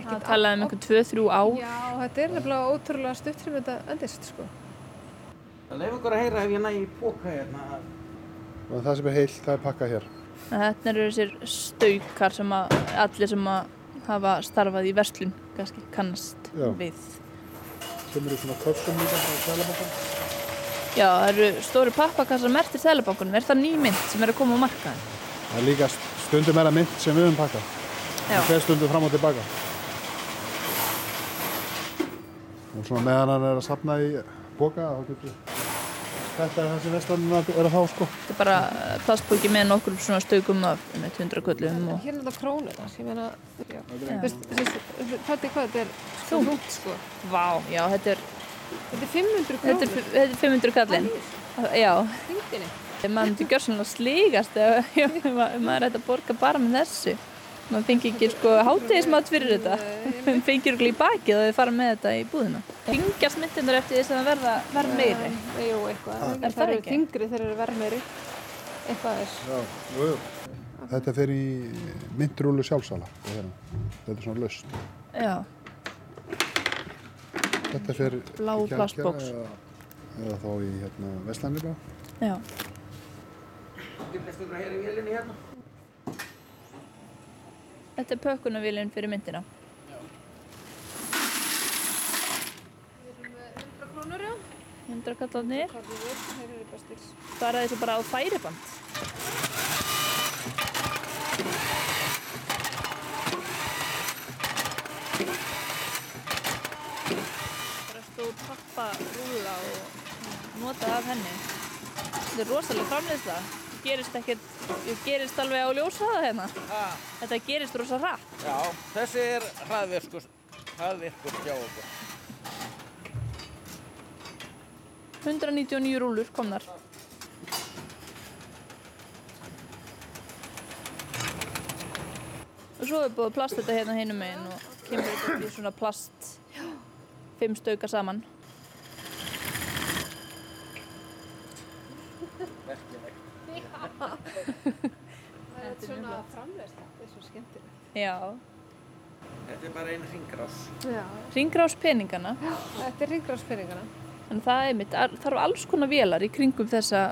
að talaði um einhvern 2-3 ár Já, þetta er nefnilega ótrúlega stutt sem þetta endist, sko. Það leif okkur að heyra ef ég næ í póka hérna. Og það sem er heilt, það er pakkað hér. Þetta eru þessir staukar sem að allir sem að hafa starfað í verslun kannski kannast Já. við. Kemur í svona köpsum líka frá Sælabankan. Já, það eru stóri pappakassar mertir Sælabankunum. Er það ný mynd sem er að koma á markaðin? Það er líka stundum er að mynd sem við höfum pakkað. Já. Það fer stundum fram og tilbaka. Og svona meðan hann er að safna í boka, þá getur þetta er það sem vestlandin er að fá sko. Þetta er bara plastbóki með nokkur svona stökum af með 100 köllum og Hérna er þetta krónunas, ég meina, þetta er hvað, þetta er þungt, sko. Vá, já, þetta er, Þetta er 500 þetta er, krónur. þetta er 500 kallinn. Já, Þingdini. maður myndi ef ef ma- ef maður ætti að borga bara með þessu. Maður fengi ekki sko hátegismat fyrir þetta. Maður fengir okkur í bakið og þið fara með þetta í búðina. Fingast myndinur eftir þess að það verða, verða meiri. Jú, eitthvað. Er það Það eru ekki? þingri þegar eru verð meiri. Eitthvað er. Já, jú, jú. Þetta fer í myndrúlu sjálfsala. Hérna. Þetta er svona löst. Já, Þetta fer Blá plastbox. Eða, eða þá í hérna, Vestlandin bara. já. Getur hér í vélinni hérna? Þetta er pökkunarvílinn fyrir myndina. 100 krónur, já. 100 kallarnir. Hvað er þessu bara á færiband. Bara stóð pappa rúla og notað af henni. Þetta er rosalega framleiðsla. Gerist ekkert, gerist alveg á ljósraða hérna. Ah, Þetta gerist rosa hratt. já, þessi er hraðvirkur, hraðvirkur hjá okkur. 199 rúlur komnar. Og svo er búið plast þetta hérna hinum meginn og kemur þetta í svona plast, fimm stauka saman. Það er svona framleiðsla. Þetta er svo skemmtilegt. Já, Þetta er bara einn hringrás. Já. ringrás peningana. Þetta er ringrásfyrringana. Þannig það er mitt, þarf alls konar vélar í kringum þessa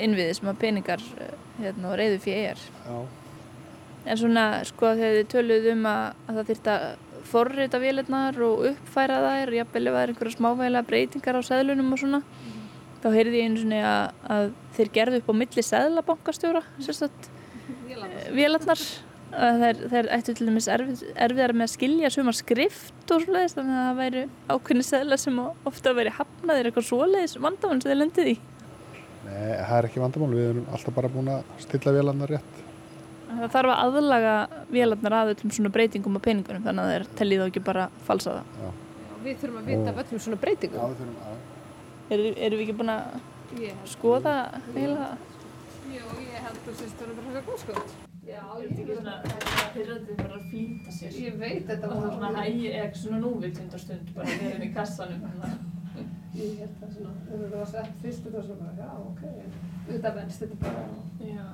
innviði sem að peningar eh, hérna, og reyðu fyrir er. Já. En svona, sko, þegar þið töluðu um að, að það þyrfti að forrita vélarnar og uppfæra þær, jafnvel ef það er einhverja smávægilega breytingar á seðlunum og svona, þá heyrði ég einu svona að, að þeir gerðu upp á milli seðlabankastjóra, sérstætt, vélarnar. Að Þeir, þeir ættu til dæmis erfið, erfiðar með að skilja sumar skrift og svoleiðis, þannig að það væri ákveðni seðla sem ofta væri hafnaðir eitthvað svoleiðis vandamann sem þeir lendið í. Nei, það er ekki vandamál. Við erum alltaf bara búin að stilla vélarnar rétt. Það þarf að aðlaga vélarnar að öllum svona breytingum á peningunum þannig að þeir tellið þá ekki bara falsa það. Við þurfum að vita af öllum svona breytingum. við að... Er, erum við ekki búin að Ég skoða heila? Jú, ég held að það er bara góð sko. Já, Er þetta ekki svona, eru bara að flýta sér? Ég veit þetta Og það er svona hægi, eða svona núvitund á stund, bara við erum í kassanum. Ég held það svona, ef það var sett fyrst og það svo bara, já, ok. Þetta venst þetta bara. Já.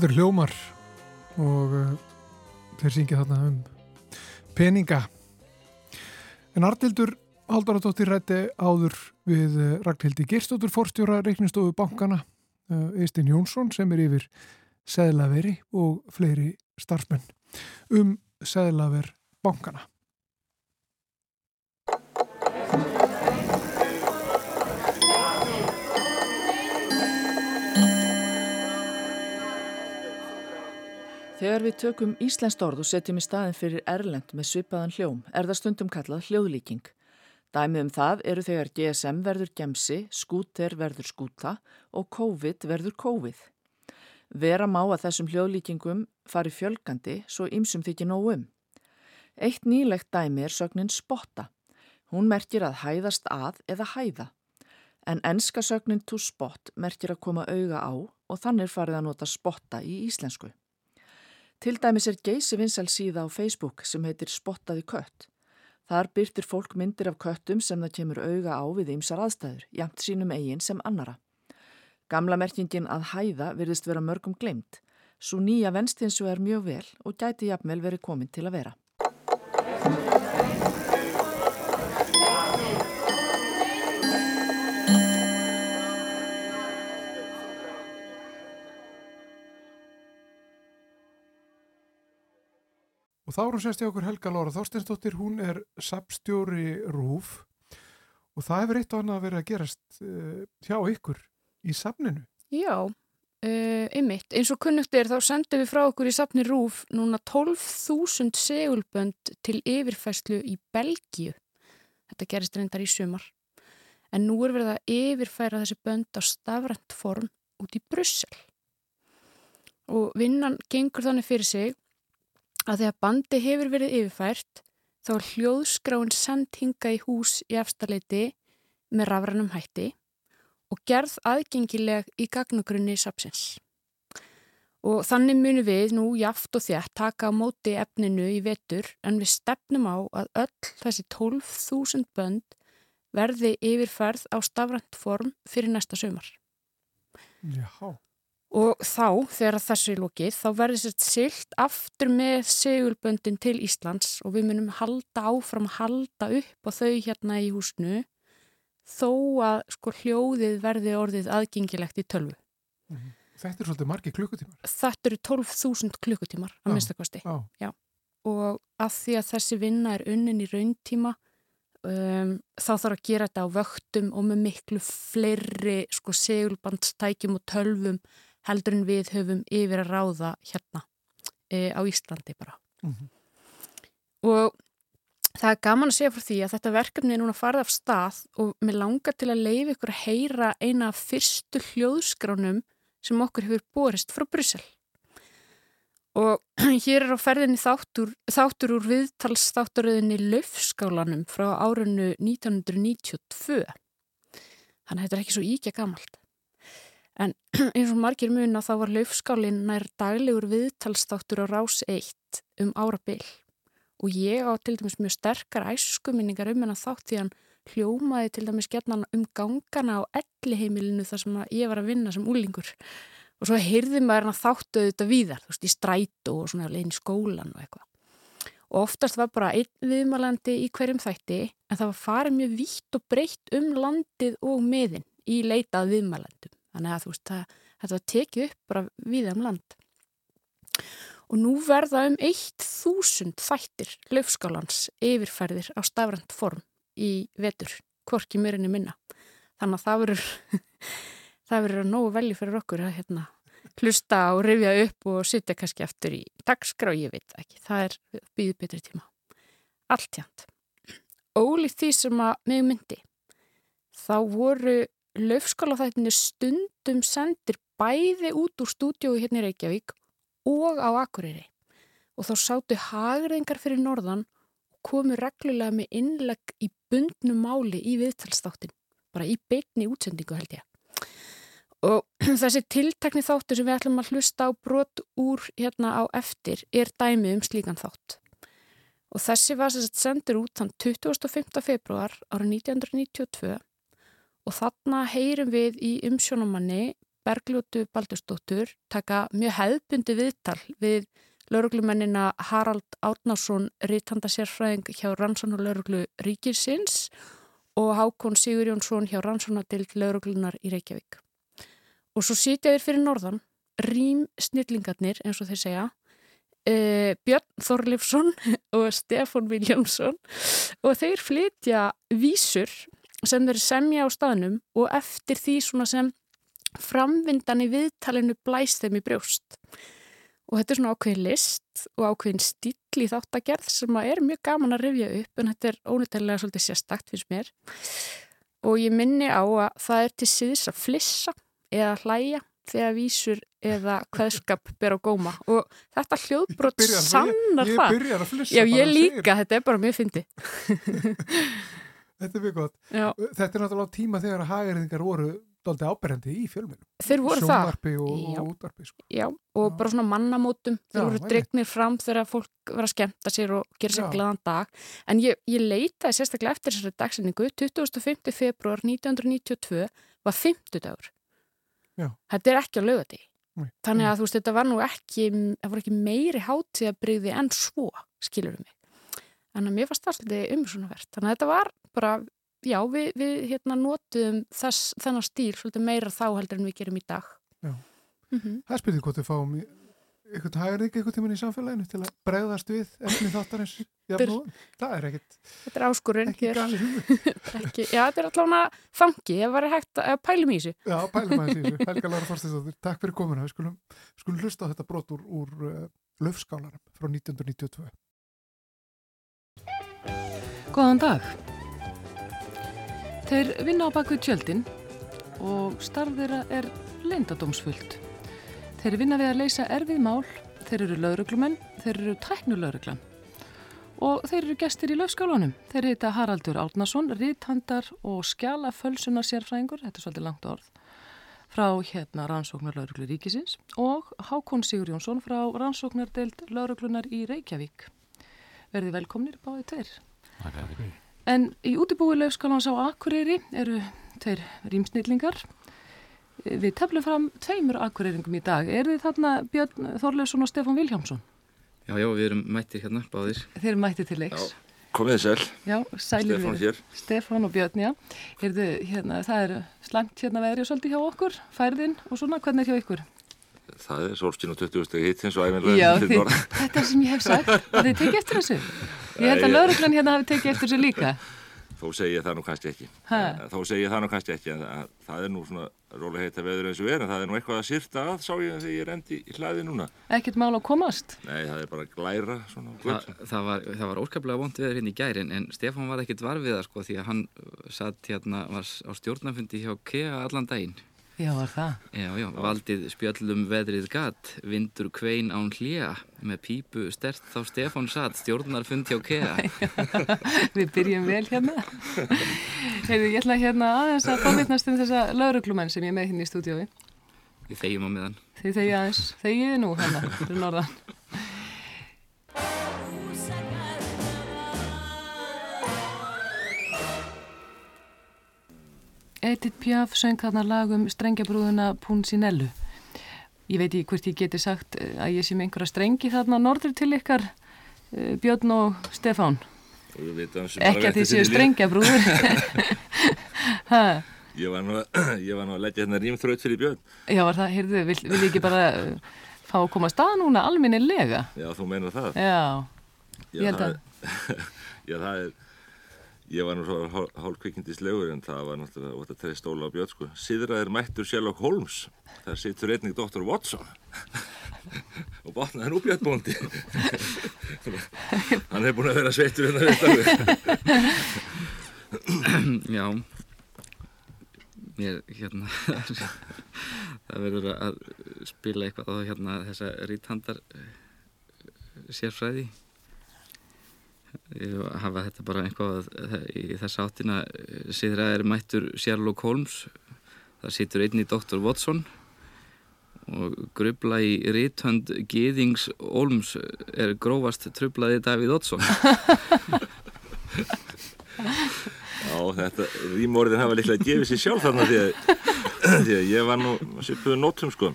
Þetta er hljómar og uh, þeir syngja þarna um peninga. En Artildur Haldaradóttir rætti áður við uh, Ragnhildi Gerstóttur fórstjóra reiknistofu bankana uh, Eistin Jónsson sem er yfir Seðlaveri og fleiri starfsmenn um Seðlaver bankana. Þegar við tökum íslenskt orð og setjum í staðin fyrir erlend með svipaðan hljóm er það stundum kallað hljóðlíking. Dæmið um það eru þegar GSM verður gemsi, skúter verður skúta og COVID verður COVID. Vera má að þessum hljóðlíkingum fari fjölgandi svo ymsum þykir nógum. Eitt nýlegt dæmi er sögnin spotta. Hún merkir að hæðast að eða hæða. En enska sögnin to spot merkir að koma auga á og þannig farið að nota spotta í íslensku. Til dæmis er geysi vinsal síða á Facebook sem heitir Spottaði kött. Þar byrtir fólk myndir af köttum sem það kemur auga á við ýmsar aðstæður, jæmt sínum eigin sem annara. Gamla merkingin að hæða virðist vera mörgum glemt, svo nýja venstinsu er mjög vel og gæti jafnvel verið komin til að vera. Og þá er hún sérst í okkur Helga Lára Þorsteinsdóttir, hún er sapstjóri Rúf og það hefur eitt og annað verið að gerast uh, hjá ykkur í sapninu. Já, uh, einmitt. Eins og kunnugt er þá sendum við frá okkur í sapni Rúf núna 12.000 segulbönd til yfirfæslu í Belgíu. Þetta gerist reyndar í sumar. En nú er verið að yfirfæra þessi bönd á stafrænt form út í Brussel. Og vinnan gengur þannig fyrir sig að þegar bandi hefur verið yfirfært þá er hljóðskráin send hinga í hús í efstaleiti með rafrannum hætti og gerð aðgengileg í gagnagrunni sapsins. Og þannig munum við nú jaft og þjætt taka á móti efninu í vetur en við stefnum á að öll þessi 12.000 bönd verði yfirfærð á stafrænt form fyrir næsta sömar. Já. Og þá, þegar þessu er lókið, þá verður sér silt aftur með segulböndin til Íslands og við munum halda áfram halda upp á þau hérna í húsnu þó að sko hljóðið verði orðið aðgengilegt í tölvu. -hmm. Þetta er svolítið margi klukkutímar. Þetta eru 12.000 klukkutímar að minnstakosti. Já. Og að því að þessi vinna er unnin í rauntíma um, þá þarf að gera þetta á vöktum og með miklu fleiri sko segulbandstækjum og tölvum heldur en við höfum yfir að ráða hérna e, á Íslandi bara. Mm -hmm. Og það er gaman að segja frá því að þetta verkefni er núna farið af stað og mér langar til að leiði ykkur að heyra eina af fyrstu hljóðskránum sem okkur hefur borist frá Bryssel. Og hér er á ferðinni þáttur, þáttur úr viðtalsþátturöðinni Löfskálanum frá árunnu 1992. Þannig að þetta er ekki svo íkja gamalt. En eins og margir mun að þá var Laufskálinn nær daglegur viðtalstáttur á rás 1 um árabil og ég á til dæmis mjög sterkar æskuminningar um hennar þátt því hann hljómaði til dæmis getna um gangana á elliheimilinu þar sem ég var að vinna sem úlingur og svo heyrði maður hann að þáttu auðvitað víðar, þú veist, í strætu og svona legin í skólan og eitthvað. Og oftast var bara einn viðmalandi í hverjum þætti en það var farið mjög vítt og breytt um landið og meðin í leitað viðmalandum. Þannig að þú veist, það, þetta var tekið upp bara við um land. Og nú verða um 1000 þættir löfskálans yfirferðir á stafrænt form í vetur, hvorki mjörinni minna. Þannig að það verður, það verður að nógu velji fyrir okkur að hérna, hlusta og rifja upp og sitja kannski eftir í dagskrá, ég veit ekki. Það er býðið betri tíma. Allt hjánt. Ólið því sem að mig myndi, þá voru löfskálaþættinni stundum sendir bæði út úr stúdjói hérna í Reykjavík og á Akureyri. Og þá sátu hagreðingar fyrir norðan og komu reglulega með innlegg í bundnu máli í viðtalsþáttin bara í beitni útsendingu held ég. Og þessi tiltekni þáttur sem við ætlum að hlusta á brot úr hérna á eftir er dæmi um slíkan þátt. Og þessi var sendur út þann 25. februar ára 1992 og þarna heyrum við í umsjónumanni Bergljótu Baldursdóttur taka mjög hefðbundi viðtal við lauruglumennina Harald Árnarsson rítandarsérfræðing hjá Rannsson og lauruglu Ríkirsins og Hákon Sigur Jónsson hjá Rannsonadild lauruglunar í Reykjavík. Og svo sitja þér fyrir norðan rým snillingarnir eins og þeir segja uh, Björn Þorlifsson og Stefan Viljámsson og þeir flytja vísur sem þeir semja á staðnum og eftir því svona sem framvindan í viðtalinu blæst þeim í brjóst. Og þetta er svona ákveðin list og ákveðin stíl í þáttagerð sem er mjög gaman að rifja upp en þetta er ónýttilega svolítið sérstakt finnst mér. Og ég minni á að það er til síðis að flissa eða hlæja þegar vísur eða hvaðskap ber á góma og þetta hljóðbrot sannar það. Ég byrjar að flissa. Já, ég líka, þetta er bara mjög fyndi. Þetta er mjög gott. Já. Þetta er náttúrulega tíma þegar að hagariðingar voru doldið áberandi í fjölminu. Þeir voru það. Sjónvarpi og, útvarpi. Sko. Já, og Já. bara svona mannamótum. Þeir voru dregnir fram þegar fólk var að skemmta sér og gera sér Já. glaðan dag. En ég, ég leitaði sérstaklega eftir þessari dagsinningu. 25. februar 1992 var 50 dagur. Já. Þetta er ekki á lögati. Nei. Þannig að þú veist, þetta var nú ekki, voru ekki meiri hátíðabrigði en svo, skilur við mig. Þannig að mér fannst það svolítið umsonavert. Þannig að þetta var bara, já, við, við hérna notuðum þess, þennan stíl svolítið meira þá heldur en við gerum í dag. Já. Mm Það er spyrir hvort við fáum í- eitthvað hagariðing eitthvað tíman í samfélaginu til að bregðast við efni þáttarins. Jafnóðum. Það er ekkit, Þetta er áskurinn ekki. Ekki, já, þetta er allavega fangi, ef var hægt að pælum í þessu. Já, pælum í þessu. Helga Lára Þorstinsdóttir, takk fyrir komuna. Við skulum, skulum hlusta á þetta brot úr, úr uh, löfskálarum frá 1992. Góðan dag. Þeir vinna á baku tjöldin og starf þeirra er leyndadómsfullt. Þeir vinna við að leysa erfið mál, þeir eru lauruglumenn, þeir eru tæknulauruglan. Og þeir eru gestir í löfskálanum. Þeir heita Haraldur Árnason, ríthandar og skjala fölsunar sérfræðingur, þetta er svolítið langt orð, frá hérna rannsóknar lauruglu ríkisins og Hákon Sigur Jónsson frá rannsóknardeild lauruglunar í Reykjavík. Verði velkomnir báðið tveir. En í útibúi löfskálans á Akureyri eru tveir rýmsnillingar. Við teflum fram tveimur akureyringum í dag. Er þið þarna Björn Þorleifsson og Stefán Viljámsson? Já, já, við erum mættir hérna báðir. Þeir eru mættið til leiks. Komið þið sæl. Já, sælir Stefán við. hér. Stefán og Björn, já. Heyrðu, hérna, það er slæmt hérna veðri og svolítið hjá okkur, færðin og svona, hvernig er hjá ykkur? Það er sólskinn og 20 steg hitt eins og æfinlega Já, þið, þetta er sem ég hef sagt. Þið tekið eftir þessu. Ég held að lauruglan hérna hafi tekið eftir þessu líka. Þó segi ég það nú kannski ekki. Ha? Þó segi ég það nú kannski ekki, en það, það er nú svona rólega heita veður eins og er, en það er nú eitthvað að sýrta að, sá ég þegar ég rendi í hlaði núna. Ekkert mál að komast. Nei, það er bara glæra svona Þa, það var, það var óskaplega vond viður hérna í gærin en Stefán var ekkert var við það sko því að hann satt hérna, var á stjórnafundi hjá KEA allan daginn. Já, var það. Já, já, valdið spjöllum veðrið gat, vindur kvein án hlýja, með pípu stert þá Stefán satt, stjórnarfund hjá KEA. Við byrjum vel hérna. Heyrðu, ég ætla hérna aðeins að fórvitnast um þessa lauruglumenn sem ég með hérna í stúdíói. Við þegjum á meðan. Þið þegið aðeins, þegið nú hérna fyrir norðan. Edith Piaf söng þarna lag um strengjabrúðuna Punsinellu. Ég veit ekki hvort ég geti sagt eh, að ég sé með einhverja strengi þarna norður til ykkar, eh, Björn og Stefán. Ekki að þið séu strengjabrúður. Ég var nú, ég var nú að leggja hérna rýmþraut fyrir Björn. Já, var það, heyrðu, vil, vil ég ekki bara uh, fá að koma að stað núna alminnilega? Já, þú meinar það. Já, ég held að. Já, það er, ég var nú svo hál- hálfkvikindislegur en það var náttúrulega, ótt að treyst stóla á Björn, sko. Síðraðir mættur Sherlock Holmes, þar situr einnig Dr. Watson. og botnaði nú Björn bóndi. Hann hefur búin að vera sveittur hérna starfið. Já, mér hérna, það verður að spila eitthvað á hérna þessa ríthandar sérfræði. Hafa þetta bara eitthvað í þessa áttina síðra er mættur Sherlock Holmes það situr einn í Dr. Watson og grubla í ríthönd Gýðings Holmes er grófast trublaði Davíð Oddsson Já, þetta rýmorðin hafa líklega gefið sér sjálf þarna því að því að ég var nú svipuðu nótum sko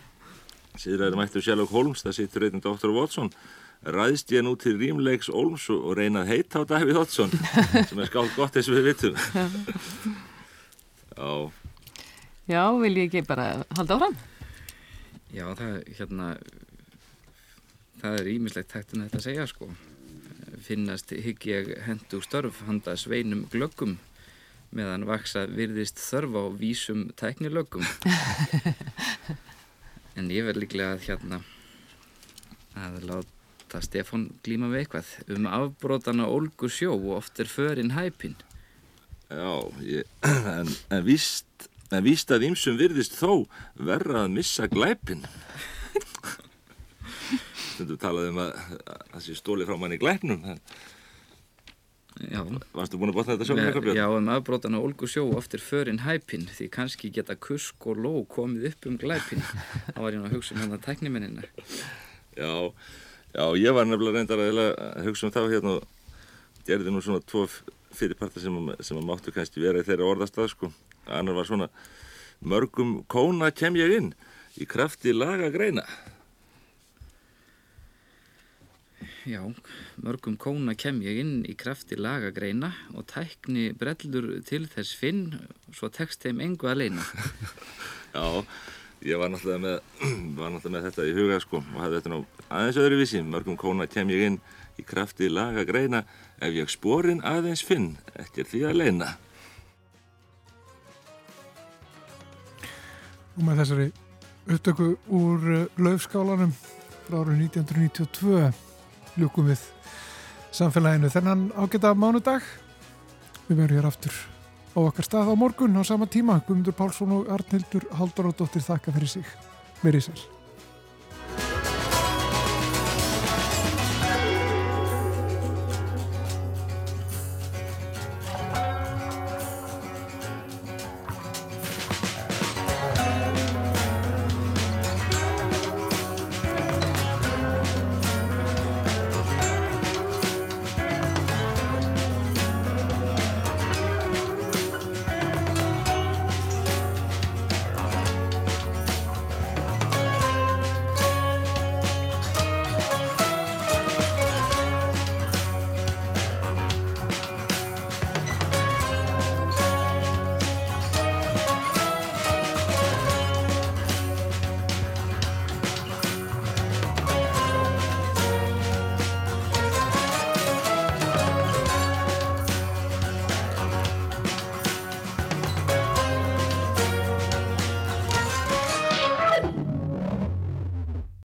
síðræður mættu Sherlock Holmes það sittur einnig Dr. Watson ræðst ég nú til Rímleiks Olms og reyna að heita á Davíð Oddsson sem er skált gott eins og við vitum. Já. Já, vil ég ekki bara halda áfram? Já, það, hérna það er ímislegt hægt um þetta að segja sko. Finnast higg ég hendu störf handa sveinum glöggum meðan vaksa virðist þörf á vísum tæknilöggum. En ég verð líklega að hérna að láta Stefán glíma við eitthvað. Um afbrótana Olgu sjó og oft er förinn hæpin Já, ég, en, en víst en víst að ýmsum virðist þó verra að missa glæpin Þú talaði um að það sé stóli frá manni glæpnum Já. Varstu búin að botna þetta sjónum eitthvað björn? Já, um afbrótana Olgu sjó oft er förinn hæpin því kannski geta kusk og ló komið upp um glæpin þá var ég nú að hugsa um hann að tæknimennina Já, já, ég var nefnilega reyndar að hugsa um þá hérna og gerði nú svona tvo fyrirparta sem, sem að máttu kannski vera í þeirra orðastað sko. Annar var svona mörgum kóna kem ég inn í krafti laga greina. Já, mörgum kóna kem ég inn í krafti laga greina og tækni brellur til þess finn svo tekst þeim engu að leina. Já, ég var náttúrulega með, var náttúrulega með þetta í huga sko og hafði þetta nú aðeins öðruvísi. Mörgum kóna kem ég inn í krafti laga greina ef ég sporin aðeins finn eftir því að leina. Og með þessari upptöku úr laufskálanum frá árið 1992 ljúkum við samfélaginu þennan ágæta mánudag. Við verðum hér aftur á okkar stað á morgun á sama tíma. Guðmundur Pálsson og Arnildur Haldaróttir þakka fyrir sig. Verið sér.